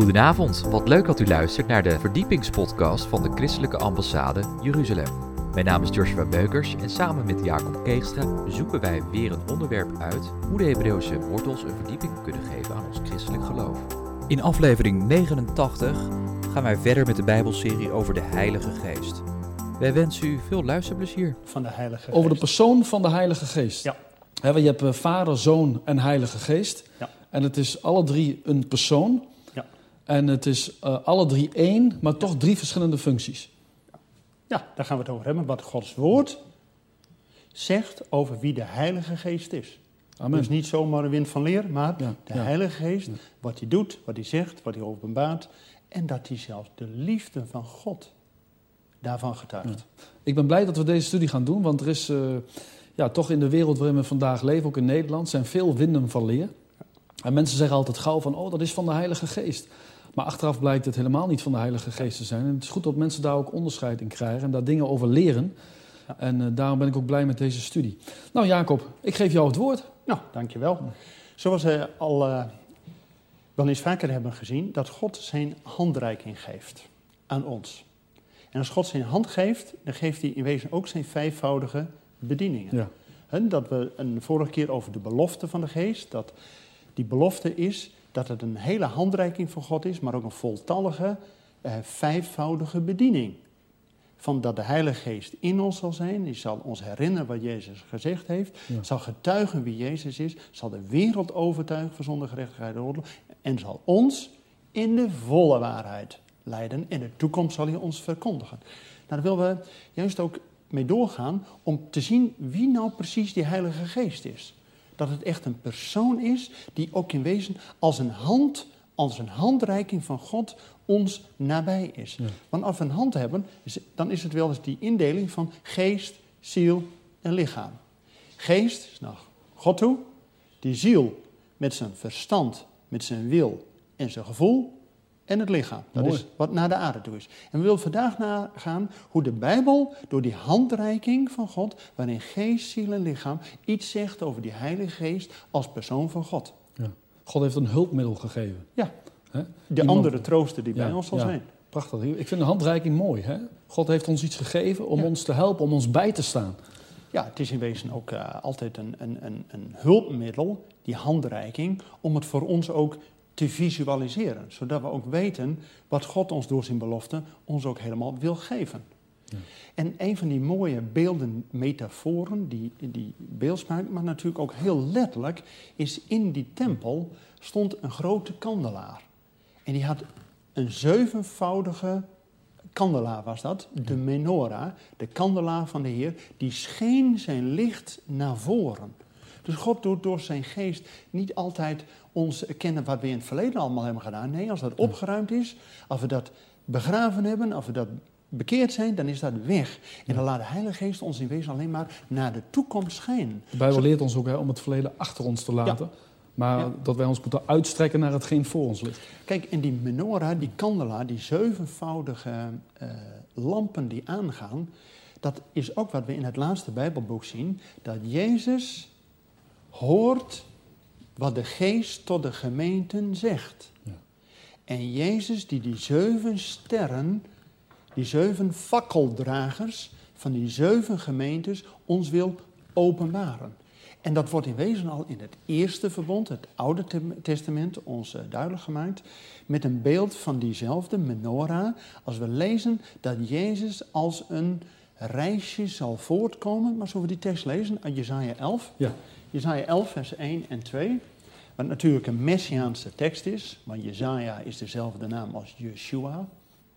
Goedenavond, wat leuk dat u luistert naar de verdiepingspodcast van de Christelijke Ambassade Jeruzalem. Mijn naam is Joshua Beukers en samen met Jacob Keegstra zoeken wij weer een onderwerp uit hoe de Hebreeuwse wortels een verdieping kunnen geven aan ons christelijk geloof. In aflevering 89 gaan wij verder met de Bijbelserie over de Heilige Geest. Wij wensen u veel luisterplezier. van de Heilige Geest. Over de persoon van de Heilige Geest. Ja. Want je hebt eh, Vader, Zoon en Heilige Geest. Ja. En het is alle drie een persoon. En het is eh, alle drie één, maar toch drie verschillende functies. Ja, daar gaan we het over hebben. Wat Gods woord zegt over wie de Heilige Geest is. Amen. Dus niet zomaar een wind van leer, maar Ja, de ja. Heilige Geest, wat hij doet, wat hij zegt, wat hij openbaart. En dat hij zelfs de liefde van God daarvan getuigt. Ik ben blij dat we deze studie gaan doen, want er is eh, ja, toch in de wereld waarin we vandaag leven, ook in Nederland, zijn veel winden van leer. En mensen zeggen altijd gauw van, oh, dat is van de Heilige Geest. Maar achteraf blijkt het helemaal niet van de Heilige Geest te zijn. En het is goed dat mensen daar ook onderscheid in krijgen en daar dingen over leren. En eh, daarom ben ik ook blij met deze studie. Nou Jacob, ik geef jou het woord. Nou, dankjewel. Zoals we al eh, wel eens vaker hebben gezien, dat God zijn handreiking geeft aan ons. En als God zijn hand geeft, dan geeft hij in wezen ook zijn vijfvoudige bedieningen. Ja. Hè, dat we een vorige keer over de belofte van de geest, dat die belofte is dat het een hele handreiking van God is, maar ook een voltallige, eh, vijfvoudige bediening. Van dat de Heilige Geest in ons zal zijn, die zal ons herinneren wat Jezus gezegd heeft, Ja. zal getuigen wie Jezus is, zal de wereld overtuigen van zonde, gerechtigheid en oordeel en zal ons in de volle waarheid leiden. En de toekomst zal hij ons verkondigen. Nou, daar willen we juist ook mee doorgaan om te zien wie nou precies die Heilige Geest is. Dat het echt een persoon is die ook in wezen als een hand, als een handreiking van God ons nabij is. Ja. Want als we een hand hebben, dan is het wel eens die indeling van geest, ziel en lichaam. Geest is naar God toe, die ziel met zijn verstand, met zijn wil en zijn gevoel en het lichaam. Dat Mooi. is wat naar de aarde toe is. En we willen vandaag nagaan hoe de Bijbel door die handreiking van God, waarin geest, ziel en lichaam, iets zegt over die Heilige Geest als persoon van God. Ja. God heeft een hulpmiddel gegeven. Ja, de Iemand- andere trooster die bij ons zal ja. zijn. Prachtig. Ik vind de handreiking mooi. Hè? God heeft ons iets gegeven om ons te helpen, om ons bij te staan. Ja, het is in wezen ook eh, altijd een, een, een, een hulpmiddel, die handreiking, om het voor ons ook te visualiseren. Zodat we ook weten wat God ons door zijn belofte ons ook helemaal wil geven. Ja. En een van die mooie beelden, metaforen, die, die beeldspraak, maar natuurlijk ook heel letterlijk, is in die tempel stond een grote kandelaar. En die had een zevenvoudige kandelaar was dat, de menorah, de kandelaar van de Heer, die scheen zijn licht naar voren. Dus God doet door zijn geest niet altijd ons kennen wat we in het verleden allemaal hebben gedaan. Nee, als dat opgeruimd is, als we dat begraven hebben, als we dat bekeerd zijn, dan is dat weg. En dan laat de Heilige Geest ons in wezen alleen maar naar de toekomst schijnen. De Bijbel leert ons ook hè, om het verleden achter ons te laten. Maar Ja. dat wij ons moeten uitstrekken naar hetgeen voor ons ligt. Kijk, en die menorah, die kandelaar, die zevenvoudige eh, lampen die aangaan, dat is ook wat we in het laatste Bijbelboek zien, dat Jezus hoort wat de geest tot de gemeenten zegt. Ja. En Jezus die die zeven sterren, die zeven fakkeldragers van die zeven gemeentes ons wil openbaren. En dat wordt in wezen al in het eerste verbond, het Oude Te- Testament, ons duidelijk gemaakt. Met een beeld van diezelfde menorah. Als we lezen dat Jezus als een reisje zal voortkomen. Maar zullen we die tekst lezen uit Jezaja 11? Ja. Jezaja 11, vers 1 en 2. Wat natuurlijk een messiaanse tekst is. Want Jezaja is dezelfde naam als Yeshua.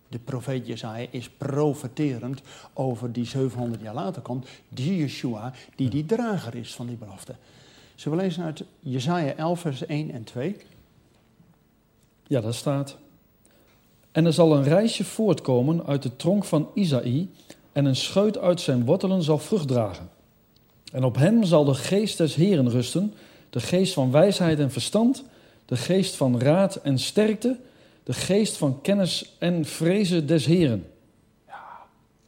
De profeet Jezaja is profeterend over die 700 jaar later komt. Die Yeshua, die die drager is van die belofte. Zullen we lezen uit Jezaja 11, vers 1 en 2? Ja, daar staat. En er zal een reisje voortkomen uit de tronk van Isaï, en een scheut uit zijn wortelen zal vrucht dragen. En op hem zal de geest des Heren rusten, de geest van wijsheid en verstand, de geest van raad en sterkte, de geest van kennis en vrezen des Heren.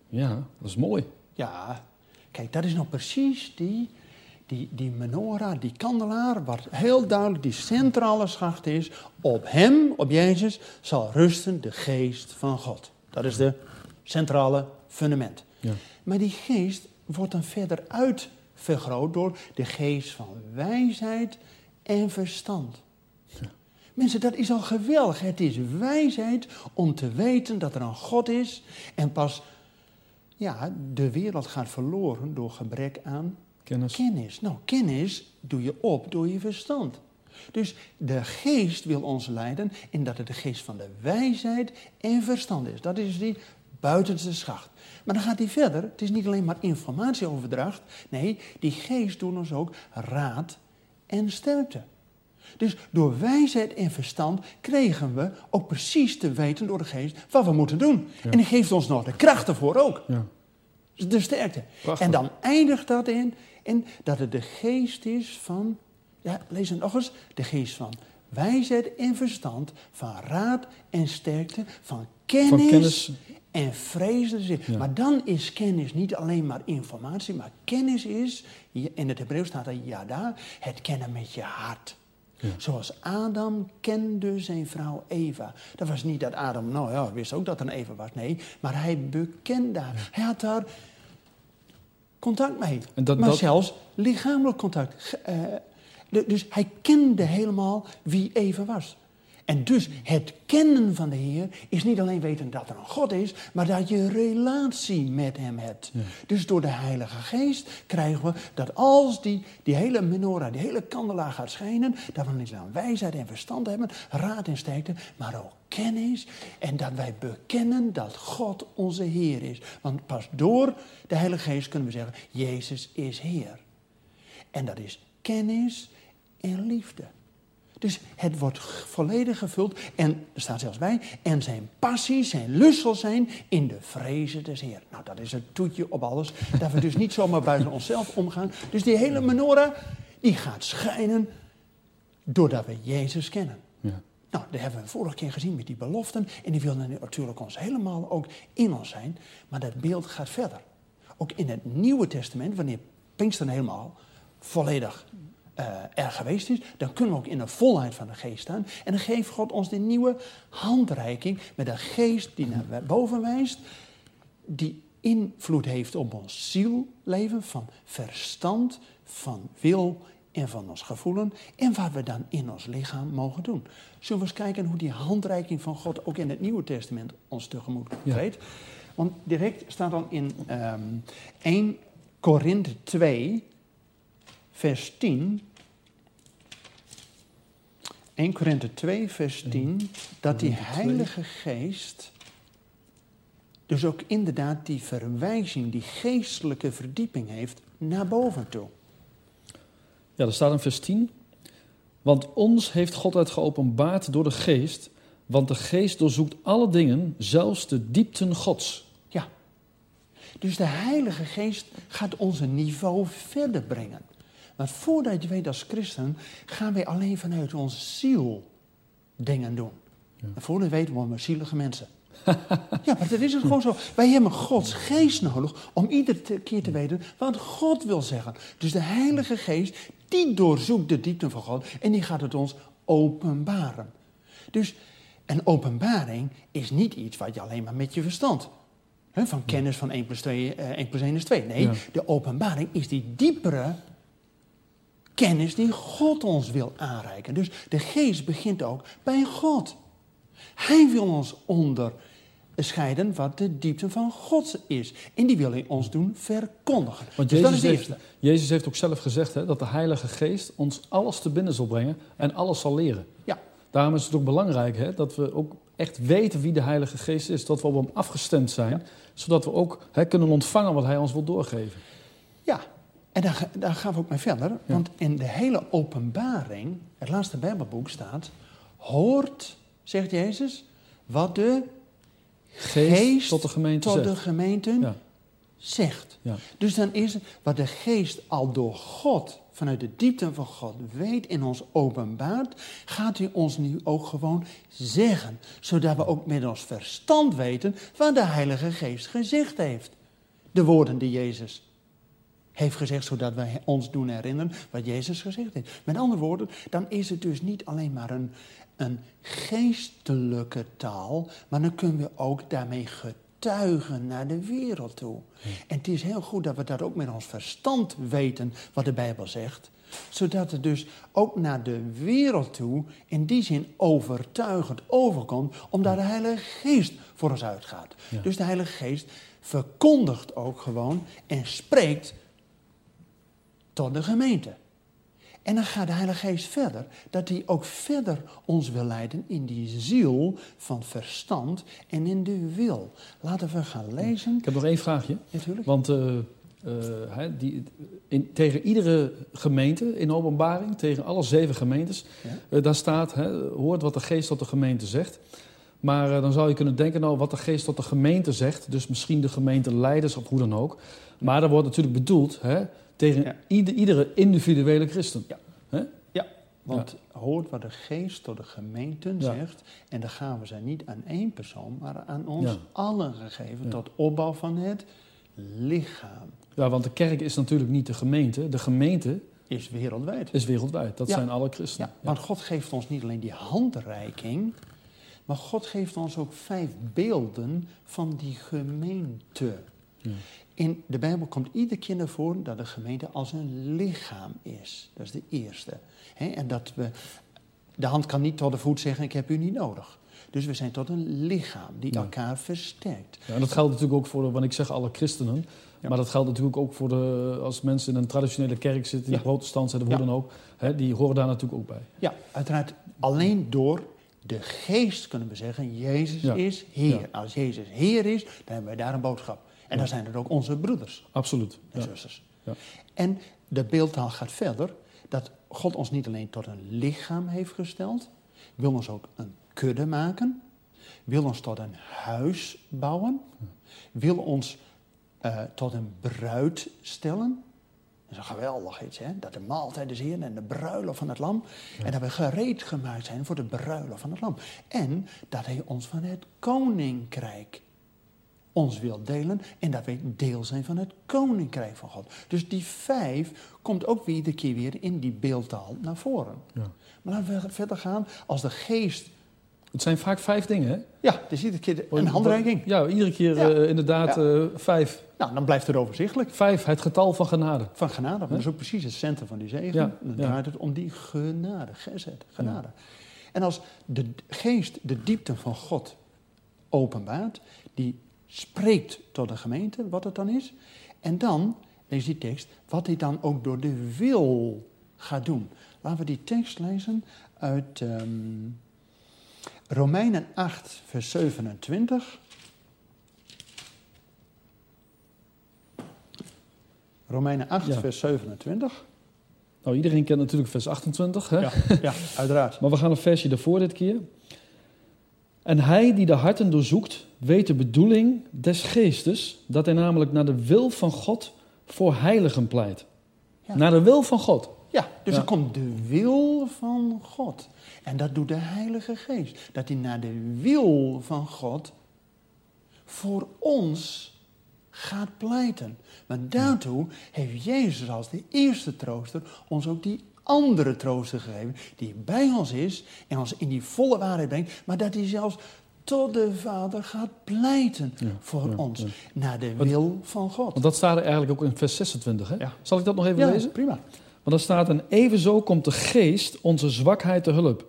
Ja, dat is mooi. Ja, kijk, dat is nou precies die, die, die menorah, die kandelaar, wat heel duidelijk die centrale schacht is, op hem, op Jezus, zal rusten de geest van God. Dat is de centrale fundament. Ja. Maar die geest wordt dan verder uitvergroot door de geest van wijsheid en verstand. Mensen, dat is al geweldig. Het is wijsheid om te weten dat er een God is. En pas, ja, de wereld gaat verloren door gebrek aan Kennis. kennis. Nou, kennis doe je op door je verstand. Dus de geest wil ons leiden in dat het de geest van de wijsheid en verstand is. Dat is die buitenste schacht. Maar dan gaat hij verder. Het is niet alleen maar informatieoverdracht. Nee, die geest doet ons ook raad en sterkte. Dus door wijsheid en verstand kregen we ook precies te weten door de geest wat we moeten doen. Ja. En die geeft ons nog de kracht ervoor ook. Ja. De sterkte. Prachtig. En dan eindigt dat in, in dat het de geest is van, ja, lees het nog eens, de geest van wijsheid en verstand, van raad en sterkte, van kennis, Van kennis. En vrezen. Ja. Maar dan is kennis niet alleen maar informatie, maar kennis is, in het Hebreeuws staat er yada, het kennen met je hart. Ja. Zoals Adam kende zijn vrouw Eva. Dat was niet dat Adam, nou ja, wist ook dat er een Eva was. Nee, maar hij bekende haar. Hij had daar contact mee. En dat- maar dat- zelfs lichamelijk contact. Eh, dus hij kende helemaal wie Eva was. En dus het kennen van de Heer is niet alleen weten dat er een God is, maar dat je relatie met Hem hebt. Dus door de Heilige Geest krijgen we dat als die, die hele menorah, die hele kandelaar gaat schijnen, dat we niet alleen wijsheid en verstand hebben, raad en sterkte, maar ook kennis. En dat wij bekennen dat God onze Heer is. Want pas door de Heilige Geest kunnen we zeggen, Jezus is Heer. En dat is kennis en liefde. Dus het wordt volledig gevuld. En er staat zelfs bij. En zijn passie, zijn lust zal zijn in de vrezen des Heer. Nou, dat is het toetje op alles. Dat we dus niet zomaar buiten onszelf omgaan. Dus die hele menorah, die gaat schijnen doordat we Jezus kennen. Ja. Nou, dat hebben we vorige keer gezien met die beloften. En die wilden natuurlijk ons helemaal ook in ons zijn. Maar dat beeld gaat verder. Ook in het Nieuwe Testament, wanneer Pinksteren helemaal volledig eh, er geweest is, dan kunnen we ook in de volheid van de geest staan. En dan geeft God ons de nieuwe handreiking met een geest die naar boven wijst, die invloed heeft op ons zielleven, van verstand, van wil en van ons gevoelen. En wat we dan in ons lichaam mogen doen. Zullen we eens kijken hoe die handreiking van God ook in het Nieuwe Testament ons tegemoet Ja. treedt? Want direct staat dan in ehm 1 Korinthe 2, vers 10. 1 Korinthe 2, vers 10. Dat die Korinthe 2. Heilige Geest. Dus ook inderdaad die verwijzing, die geestelijke verdieping heeft naar boven toe. Ja, er staat in vers 10. Want ons heeft God het geopenbaard door de geest. Want de geest doorzoekt alle dingen, zelfs de diepten gods. Ja. Dus de Heilige Geest gaat ons een niveau verder brengen. Want voordat je weet als christen, gaan wij alleen vanuit onze ziel dingen doen. En voordat je weet, worden we zielige mensen. ja, maar dat is het gewoon zo. Wij hebben Gods geest nodig om iedere keer te weten wat God wil zeggen. Dus de Heilige Geest, die doorzoekt de diepte van God en die gaat het ons openbaren. Dus een openbaring is niet iets wat je alleen maar met je verstand. van kennis van 1 plus, 2, eh, 1 plus 1 is 2. Nee, Ja. de openbaring is die diepere kennis die God ons wil aanreiken. Dus de geest begint ook bij God. Hij wil ons onderscheiden wat de diepte van God is. En die wil hij ons doen verkondigen. Want dus dat is Jezus de heeft. Jezus heeft ook zelf gezegd hè, dat de Heilige Geest ons alles te binnen zal brengen en alles zal leren. Ja, Daarom is het ook belangrijk hè, dat we ook echt weten wie de Heilige Geest is. Dat we op hem afgestemd zijn, zodat we ook hè, kunnen ontvangen wat hij ons wil doorgeven. ja. En daar, daar gaan we ook mee verder. Want in de hele openbaring, het laatste Bijbelboek staat... hoort, zegt Jezus, wat de Geest, geest tot de gemeente tot zegt. de Ja, zegt. ja. Dus dan is het wat de geest al door God, vanuit de diepte van God weet en ons openbaart, gaat hij ons nu ook gewoon zeggen. Zodat we ook met ons verstand weten wat de Heilige Geest gezegd heeft. De woorden die Jezus heeft gezegd, zodat wij ons doen herinneren wat Jezus gezegd heeft. Met andere woorden, dan is het dus niet alleen maar een, een geestelijke taal, maar dan kunnen we ook daarmee getuigen naar de wereld toe. En het is heel goed dat we dat ook met ons verstand weten, wat de Bijbel zegt zodat het dus ook naar de wereld toe in die zin overtuigend overkomt, omdat de Heilige Geest voor ons uitgaat. Dus de Heilige Geest verkondigt ook gewoon en spreekt tot de gemeente. En dan gaat de Heilige Geest verder, dat hij ook verder ons wil leiden in die ziel van verstand en in de wil. Laten we gaan lezen. Ik heb nog één vraagje. Natuurlijk. Want uh, uh, die, in, tegen iedere gemeente in openbaring, tegen alle zeven gemeentes, ja. uh, daar staat, hoort wat de Geest tot de gemeente zegt. Maar dan zou je kunnen denken, nou, wat de Geest tot de gemeente zegt, dus misschien de gemeenteleiders of hoe dan ook. Maar dat wordt natuurlijk bedoeld, hè, tegen ja. ieder, iedere individuele christen. Ja, ja. want ja. hoort wat de geest tot de gemeenten zegt. En dan gaan we ze niet aan één persoon, maar aan ons allen gegeven. Tot opbouw van het lichaam. Ja, want de kerk is natuurlijk niet de gemeente. De gemeente is wereldwijd. Is wereldwijd. Dat zijn alle christenen. Ja, want God geeft ons niet alleen die handreiking. Maar God geeft ons ook vijf beelden van die gemeente. In de Bijbel komt iedere keer naar voren dat de gemeente als een lichaam is. Dat is de eerste. en dat we, de hand kan niet tot de voet zeggen, ik heb u niet nodig. Dus we zijn tot een lichaam die ja. elkaar versterkt. Ja, en dat geldt natuurlijk ook voor, de, want ik zeg alle christenen, ja. maar dat geldt natuurlijk ook voor de, als mensen in een traditionele kerk zitten, die protestant zijn, hoe dan ook, die horen daar natuurlijk ook bij. Ja, uiteraard alleen door de geest kunnen we zeggen, Jezus is Heer. Als Jezus Heer is, dan hebben wij daar een boodschap. En dan zijn er ook onze broeders. Absoluut. En zusters. En de beeldtaal gaat verder, dat God ons niet alleen tot een lichaam heeft gesteld, wil ons ook een kudde maken, wil ons tot een huis bouwen, wil ons uh, tot een bruid stellen. Dat is een geweldig iets, hè? Dat de maaltijd is hier en de bruiloft van het lam. En dat we gereed gemaakt zijn voor de bruiloft van het lam. En dat hij ons van het koninkrijk ons wil delen en dat wij deel zijn van het koninkrijk van God. Dus die vijf komt ook weer iedere keer weer in die beeldtaal naar voren. Ja. Maar laten we verder gaan. Als de geest het zijn vaak vijf dingen, hè? Ja, dus iedere keer een handreiking. Ja, iedere keer ja. Uh, inderdaad ja. uh, vijf. Nou, dan blijft het overzichtelijk. Vijf, het getal van genade. Van genade, dat is ook precies het centrum van die zegen. Ja. Dan draait het om die genade, gezet, genade. En als de geest de diepte van God openbaart, die spreekt tot de gemeente, wat het dan is. En dan, lees die tekst, wat hij dan ook door de wil gaat doen. Laten we die tekst lezen uit um, Romeinen 8, vers 27. Romeinen 8, ja. vers 27. Nou, iedereen kent natuurlijk vers 28, hè? Ja, ja uiteraard. maar we gaan een versje ervoor dit keer. En hij die de harten doorzoekt, weet de bedoeling des geestes, dat hij namelijk naar de wil van God voor heiligen pleit. Ja. Naar de wil van God. Ja, dus ja. er komt de wil van God. En dat doet de Heilige Geest. Dat hij naar de wil van God voor ons gaat pleiten. Maar daartoe heeft Jezus als de eerste trooster ons ook die andere trooster gegeven. Die bij ons is en ons in die volle waarheid brengt. Maar dat hij zelfs tot de Vader gaat pleiten ja, voor ja, ons. Ja. Naar de wil van God. Want dat staat er eigenlijk ook in vers 26. Hè? Zal ik dat nog even ja, lezen? prima. Want dan staat en evenzo komt de geest onze zwakheid te hulp.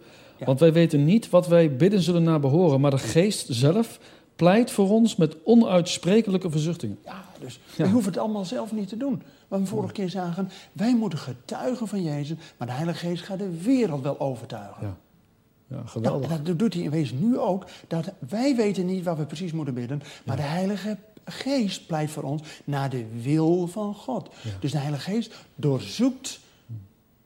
Want wij weten niet wat wij bidden zullen naar behoren, maar de geest zelf pleit voor ons met onuitsprekelijke verzuchtingen. Ja, dus wij hoeven het allemaal zelf niet te doen. Wat we vorige keer zagen, wij moeten getuigen van Jezus, maar de Heilige Geest gaat de wereld wel overtuigen. Ja. Geweldig. Ja, dat doet hij in wezen nu ook. Dat wij weten niet wat we precies moeten bidden, maar ja. de Heilige Geest pleit voor ons naar de wil van God. Ja. Dus de Heilige Geest doorzoekt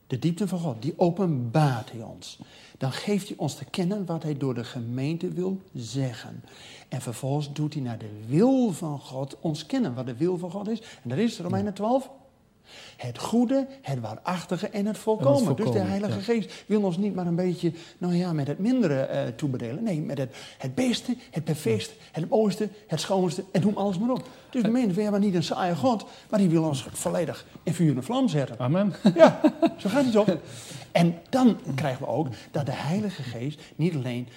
de diepte van God, die openbaart hij ons. Dan geeft hij ons te kennen wat hij door de gemeente wil zeggen. En vervolgens doet hij naar de wil van God ons kennen wat de wil van God is. En dat is Romeinen 12. Het goede, het waarachtige en het volkomen. En het dus de Heilige ja. Geest wil ons niet maar een beetje, nou ja, met het mindere eh, toebedelen. Nee, met het, het beste, het perfectste, het mooiste, het schoonste en noem alles maar op. Dus we menen, we hebben niet een saaie God, maar die wil ons volledig in vuur en vlam zetten. Amen. Ja, zo gaat het toch? En dan krijgen we ook dat de Heilige Geest niet alleen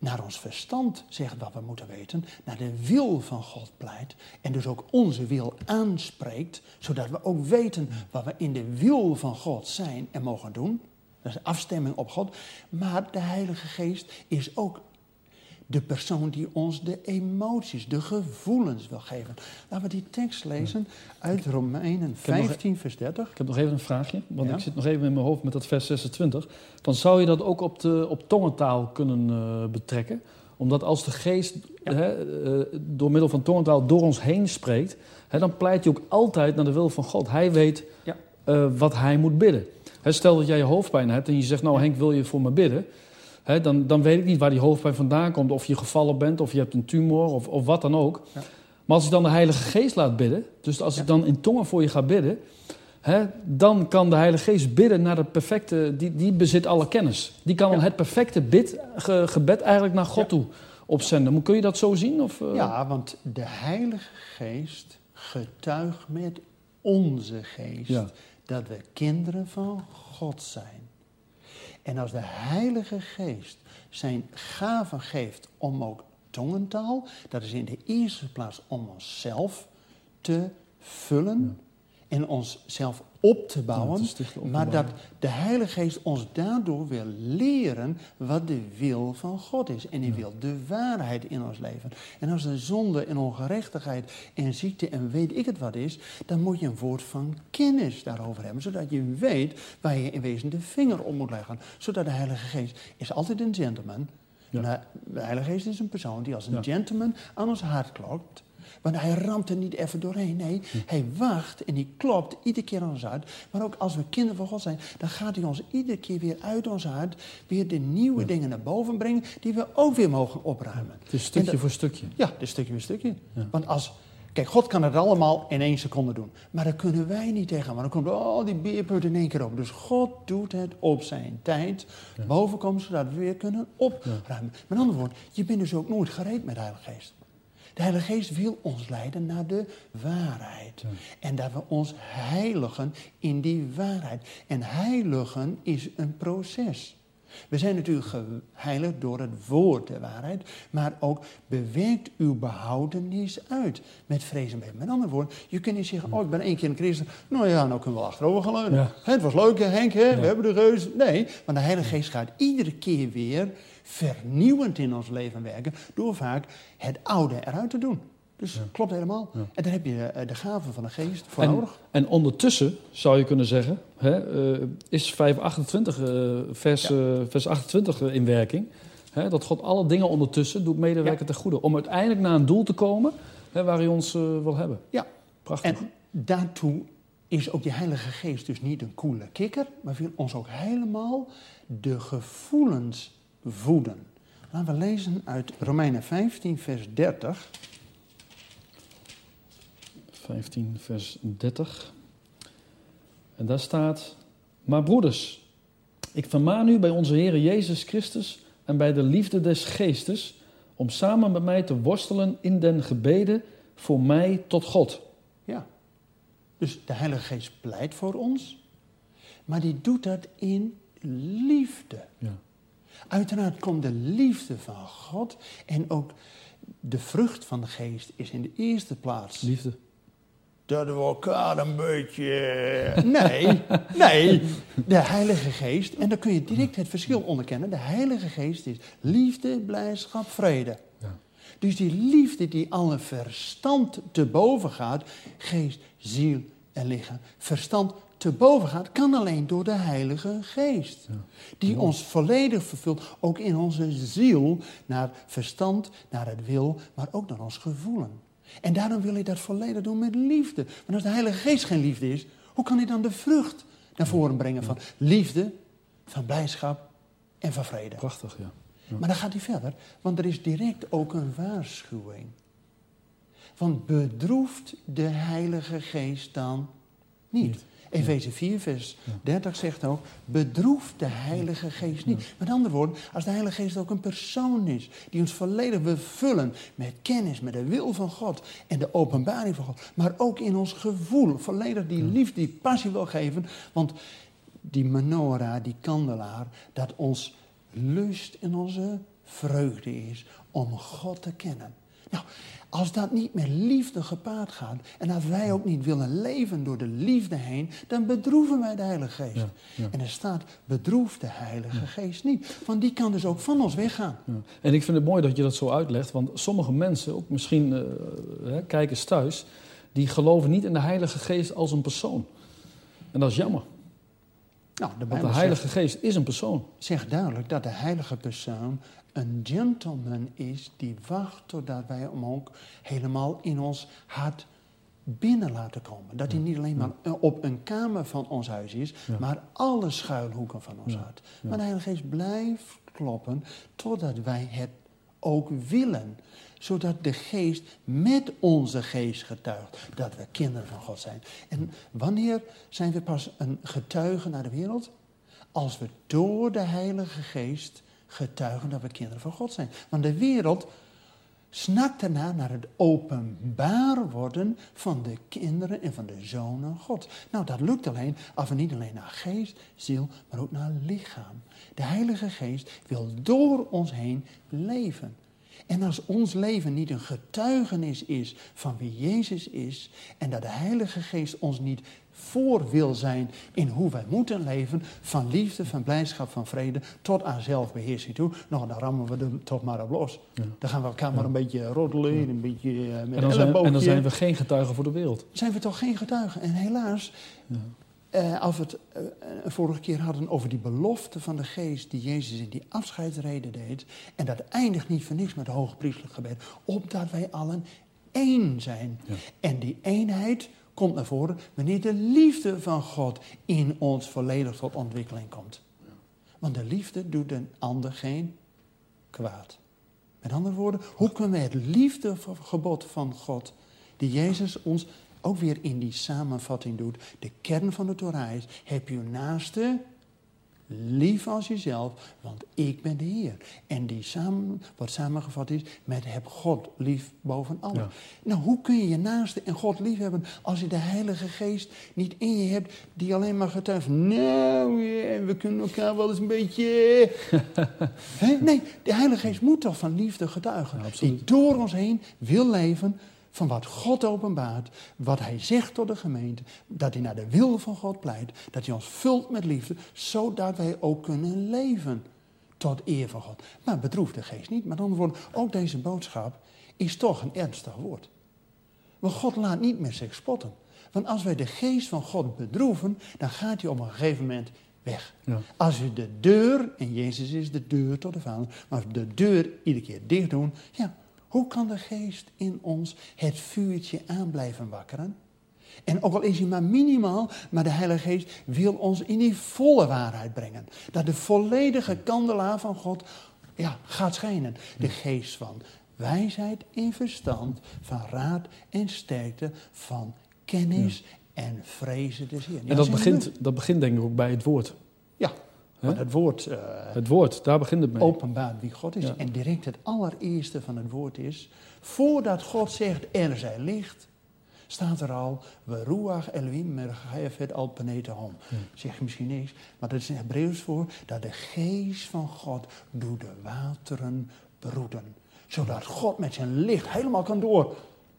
naar ons verstand zegt wat we moeten weten, naar de wil van God pleit en dus ook onze wil aanspreekt, zodat we ook weten wat we in de wil van God zijn en mogen doen. Dat is afstemming op God. Maar de Heilige Geest is ook de persoon die ons de emoties, de gevoelens wil geven. Laten we die tekst lezen uit Romeinen heb nog- 15, vers 30. Ik heb nog even een vraagje, want Ja. ik zit nog even in mijn hoofd met dat vers 26. Dan zou je dat ook op, de, op tongentaal kunnen eh, betrekken. Omdat als de geest Ja. hè, eh, door middel van tongentaal door ons heen spreekt, hè, dan pleit hij ook altijd naar de wil van God. Hij weet Ja. eh, wat hij moet bidden. Hè, stel dat jij je hoofdpijn hebt en je zegt, nou Henk, wil je voor me bidden? Hè, dan, dan weet ik niet waar die hoofdpijn vandaan komt. Of je gevallen bent, of je hebt een tumor, of, of wat dan ook. Ja. Maar als ik dan de Heilige Geest laat bidden, dus als ik dan in tongen voor je ga bidden, hè, dan kan de Heilige Geest bidden naar de perfecte, die, die bezit alle kennis. Die kan Ja. het perfecte bid, ge- gebed eigenlijk naar God toe opzenden. Kun je dat zo zien? Of, eh? Ja, want de Heilige Geest getuigt met onze geest Ja. dat we kinderen van God zijn. En als de Heilige Geest zijn gaven geeft om ook tongentaal, dat is in de eerste plaats om onszelf te vullen en onszelf op te bouwen. Ja, maar dat de Heilige Geest ons daardoor wil leren wat de wil van God is. En die wil de waarheid in ons leven. En als er zonde en ongerechtigheid en ziekte en weet ik het wat is, dan moet je een woord van kennis daarover hebben. Zodat je weet waar je in wezen de vinger op moet leggen. Zodat de Heilige Geest is altijd een gentleman. Ja. De Heilige Geest is een persoon die als een gentleman aan ons hart klopt. Want hij ramt er niet even doorheen. Nee, hij wacht en die klopt iedere keer aan ons hart. Maar ook als we kinderen van God zijn, dan gaat hij ons iedere keer weer uit ons hart weer de nieuwe dingen naar boven brengen die we ook weer mogen opruimen. Is stukje dat- voor stukje. Ja, dus stukje bij stukje. Ja. Want als, kijk, God kan het allemaal in één seconde doen. Maar dat kunnen wij niet tegen. Maar dan komt al die beerput in één keer op. Dus God doet het op zijn tijd bovenkomen, zodat we weer kunnen opruimen. Met andere woorden, je bent dus ook nooit gereed met de Heilige Geest. De Heilige Geest wil ons leiden naar de waarheid. En dat we ons heiligen in die waarheid. En heiligen is een proces. We zijn natuurlijk geheiligd door het woord der waarheid, maar ook bewerkt uw behoudenis uit met vrees en beven. Met andere woorden, je kunt niet zeggen, oh ik ben één keer een christen, nou ja, nou kunnen we wel achterover gaan leunen. Ja. Hè, Het was leuk hè Henk, hè? Ja. we hebben de reus. Nee, want de Heilige Geest gaat iedere keer weer vernieuwend in ons leven werken, door vaak het oude eruit te doen. Dus klopt helemaal. Ja. En daar heb je eh, de gaven van de geest voor En, nodig. en ondertussen zou je kunnen zeggen, hè, eh, is 528, eh, vers, eh, vers 28 in werking. Hè, dat God alle dingen ondertussen doet medewerken ten goede. Om uiteindelijk naar een doel te komen hè, waar hij ons wil hebben. Ja, Prachtig. En daartoe is ook die Heilige Geest dus niet een koele kikker, maar wil ons ook helemaal de gevoelens voeden. Laten we lezen uit Romeinen 15, vers 30. 15, vers 30. En daar staat: Maar broeders, ik vermaan u bij onze Heer Jezus Christus en bij de liefde des Geestes om samen met mij te worstelen in den gebeden voor mij tot God. Ja. Dus de Heilige Geest pleit voor ons, maar die doet dat in liefde. Ja. Uiteraard komt de liefde van God en ook de vrucht van de geest is in de eerste plaats Liefde. dat we elkaar een beetje. Nee, nee. De Heilige Geest. En dan kun je direct het verschil onderkennen. De Heilige Geest is liefde, blijdschap, vrede. Ja. Dus die liefde die alle verstand te boven gaat, geest, ziel en lichaam, verstand te boven gaat, kan alleen door de Heilige Geest. Die ons volledig vervult, ook in onze ziel, naar verstand, naar het wil, maar ook naar ons gevoelen. En daarom wil hij dat volledig doen met liefde. Want als de Heilige Geest geen liefde is, hoe kan hij dan de vrucht naar voren brengen van liefde, van blijdschap en van vrede? Prachtig, ja. Maar dan gaat hij verder, want er is direct ook een waarschuwing. Want bedroeft de Heilige Geest dan niet. Niet. Efeze 4, vers 30 zegt ook, bedroef de Heilige Geest niet. Met andere woorden, als de Heilige Geest ook een persoon is, die ons volledig wil vullen met kennis, met de wil van God en de openbaring van God, maar ook in ons gevoel, volledig die liefde, die passie wil geven, want die menorah, die kandelaar, dat ons lust en onze vreugde is om God te kennen. Nou, als dat niet met liefde gepaard gaat en als wij ook niet willen leven door de liefde heen, dan bedroeven wij de Heilige Geest. Ja, ja. En er staat, bedroef de Heilige Geest niet. Want die kan dus ook van ons weggaan. En ik vind het mooi dat je dat zo uitlegt, want sommige mensen, ook misschien hè, kijkers thuis, die geloven niet in de Heilige Geest als een persoon. En dat is jammer, Nou, de want de zegt, Heilige Geest is een persoon. zegt duidelijk dat de heilige persoon een gentleman is die wacht totdat wij hem ook helemaal in ons hart binnen laten komen. Dat hij niet alleen maar op een kamer van ons huis is, Ja. maar alle schuilhoeken van ons Ja. hart. Maar de Heilige Geest blijft kloppen totdat wij het ook willen. Zodat de geest met onze geest getuigt dat we kinderen van God zijn. En wanneer zijn we pas een getuige naar de wereld? Als we door de Heilige Geest getuigen dat we kinderen van God zijn. Want de wereld snakt ernaar naar het openbaar worden van de kinderen en van de zonen God. Nou, dat lukt alleen als we niet alleen naar geest, ziel, maar ook naar lichaam. De Heilige Geest wil door ons heen leven. En als ons leven niet een getuigenis is van wie Jezus is en dat de Heilige Geest ons niet voor wil zijn in hoe wij moeten leven, van liefde, van blijdschap, van vrede, tot aan zelfbeheersing toe, nou, dan rammen we er toch maar op los. Ja. Dan gaan we elkaar maar een beetje roddelen, een beetje eh, met En een dan, zijn, en dan zijn we geen getuigen voor de wereld. zijn we toch geen getuigen. En helaas, eh, als we het eh, vorige keer hadden over die belofte van de geest die Jezus in die afscheidsreden deed. En dat eindigt niet voor niks met het hoge priestelijk gebed. Opdat wij allen één zijn. Ja. En die eenheid komt naar voren wanneer de liefde van God in ons volledig tot ontwikkeling komt. Want de liefde doet een ander geen kwaad. Met andere woorden, hoe kunnen we het liefdegebod van God, die Jezus ons ook weer in die samenvatting doet, de kern van de Torah is, heb je naaste lief als jezelf, want ik ben de Heer. En die samen, wat samengevat is met heb God lief boven allen. Ja. Nou, hoe kun je je naaste en God lief hebben als je de Heilige Geest niet in je hebt die alleen maar getuigt, nou, ja, we kunnen elkaar wel eens een beetje... Nee, de Heilige Geest moet toch van liefde getuigen. Ja, die door ons heen wil leven van wat God openbaart, wat Hij zegt tot de gemeente, dat Hij naar de wil van God pleit, dat Hij ons vult met liefde, zodat wij ook kunnen leven tot eer van God. Maar bedroef de geest niet. Met andere woorden, ook deze boodschap is toch een ernstig woord. Want God laat niet met zich spotten. Want als wij de geest van God bedroeven, dan gaat hij op een gegeven moment weg. Ja. Als we de deur, en Jezus is de deur tot de Vader, maar als we de deur iedere keer dicht doen, ja, hoe kan de geest in ons het vuurtje aan blijven wakkeren? En ook al is hij maar minimaal, maar de Heilige Geest wil ons in die volle waarheid brengen. Dat de volledige kandelaar van God ja, gaat schijnen. De geest van wijsheid en verstand, van raad en sterkte, van kennis en vrezen des Heeren. Ja, En dat begint, dat begint denk ik ook bij het woord. Ja, want het woord eh, Het woord, daar begint het mee. openbaart wie God is. Ja. En direct het allereerste van het woord is, voordat God zegt er zij licht, staat er al, ruach Elohim merchayefet al hom. Zeg je misschien niks, maar dat is een Hebreeuws voor dat de geest van God doet de wateren broeden. Zodat God met zijn licht helemaal kan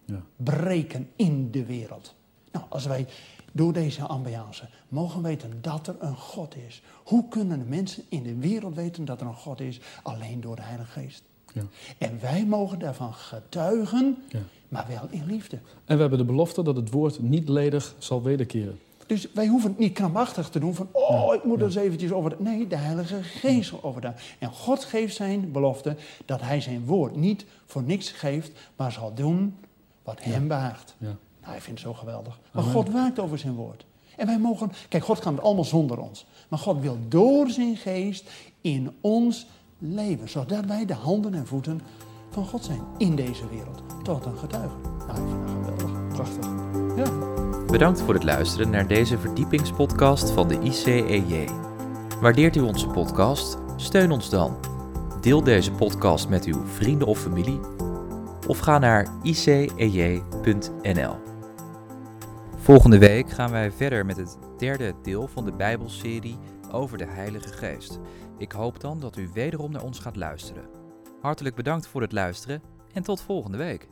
Ja. doorbreken in de wereld. Nou, als wij door deze ambiance mogen weten dat er een God is. Hoe kunnen de mensen in de wereld weten dat er een God is? Alleen door de Heilige Geest. Ja. En wij mogen daarvan getuigen, Ja. maar wel in liefde. En we hebben de belofte dat het woord niet ledig zal wederkeren. Dus wij hoeven het niet krampachtig te doen van, oh, ik moet er eens eventjes over. Nee, de Heilige Geest zal over. En God geeft zijn belofte dat hij zijn woord niet voor niks geeft, maar zal doen wat hem behaagt. Ja. Nou, ik vind het zo geweldig. Maar Amen. God waakt over zijn woord. En wij mogen, kijk, God kan het allemaal zonder ons. Maar God wil door zijn geest in ons leven, zodat wij de handen en voeten van God zijn in deze wereld. Tot een getuige. Nou, ik vind dat geweldig. Prachtig. Ja. Bedankt voor het luisteren naar deze verdiepingspodcast van de ICEJ. Waardeert u onze podcast? Steun ons dan. Deel deze podcast met uw vrienden of familie of ga naar icej.nl. Volgende week gaan wij verder met het derde deel van de Bijbelserie over de Heilige Geest. Ik hoop dan dat u wederom naar ons gaat luisteren. Hartelijk bedankt voor het luisteren en tot volgende week.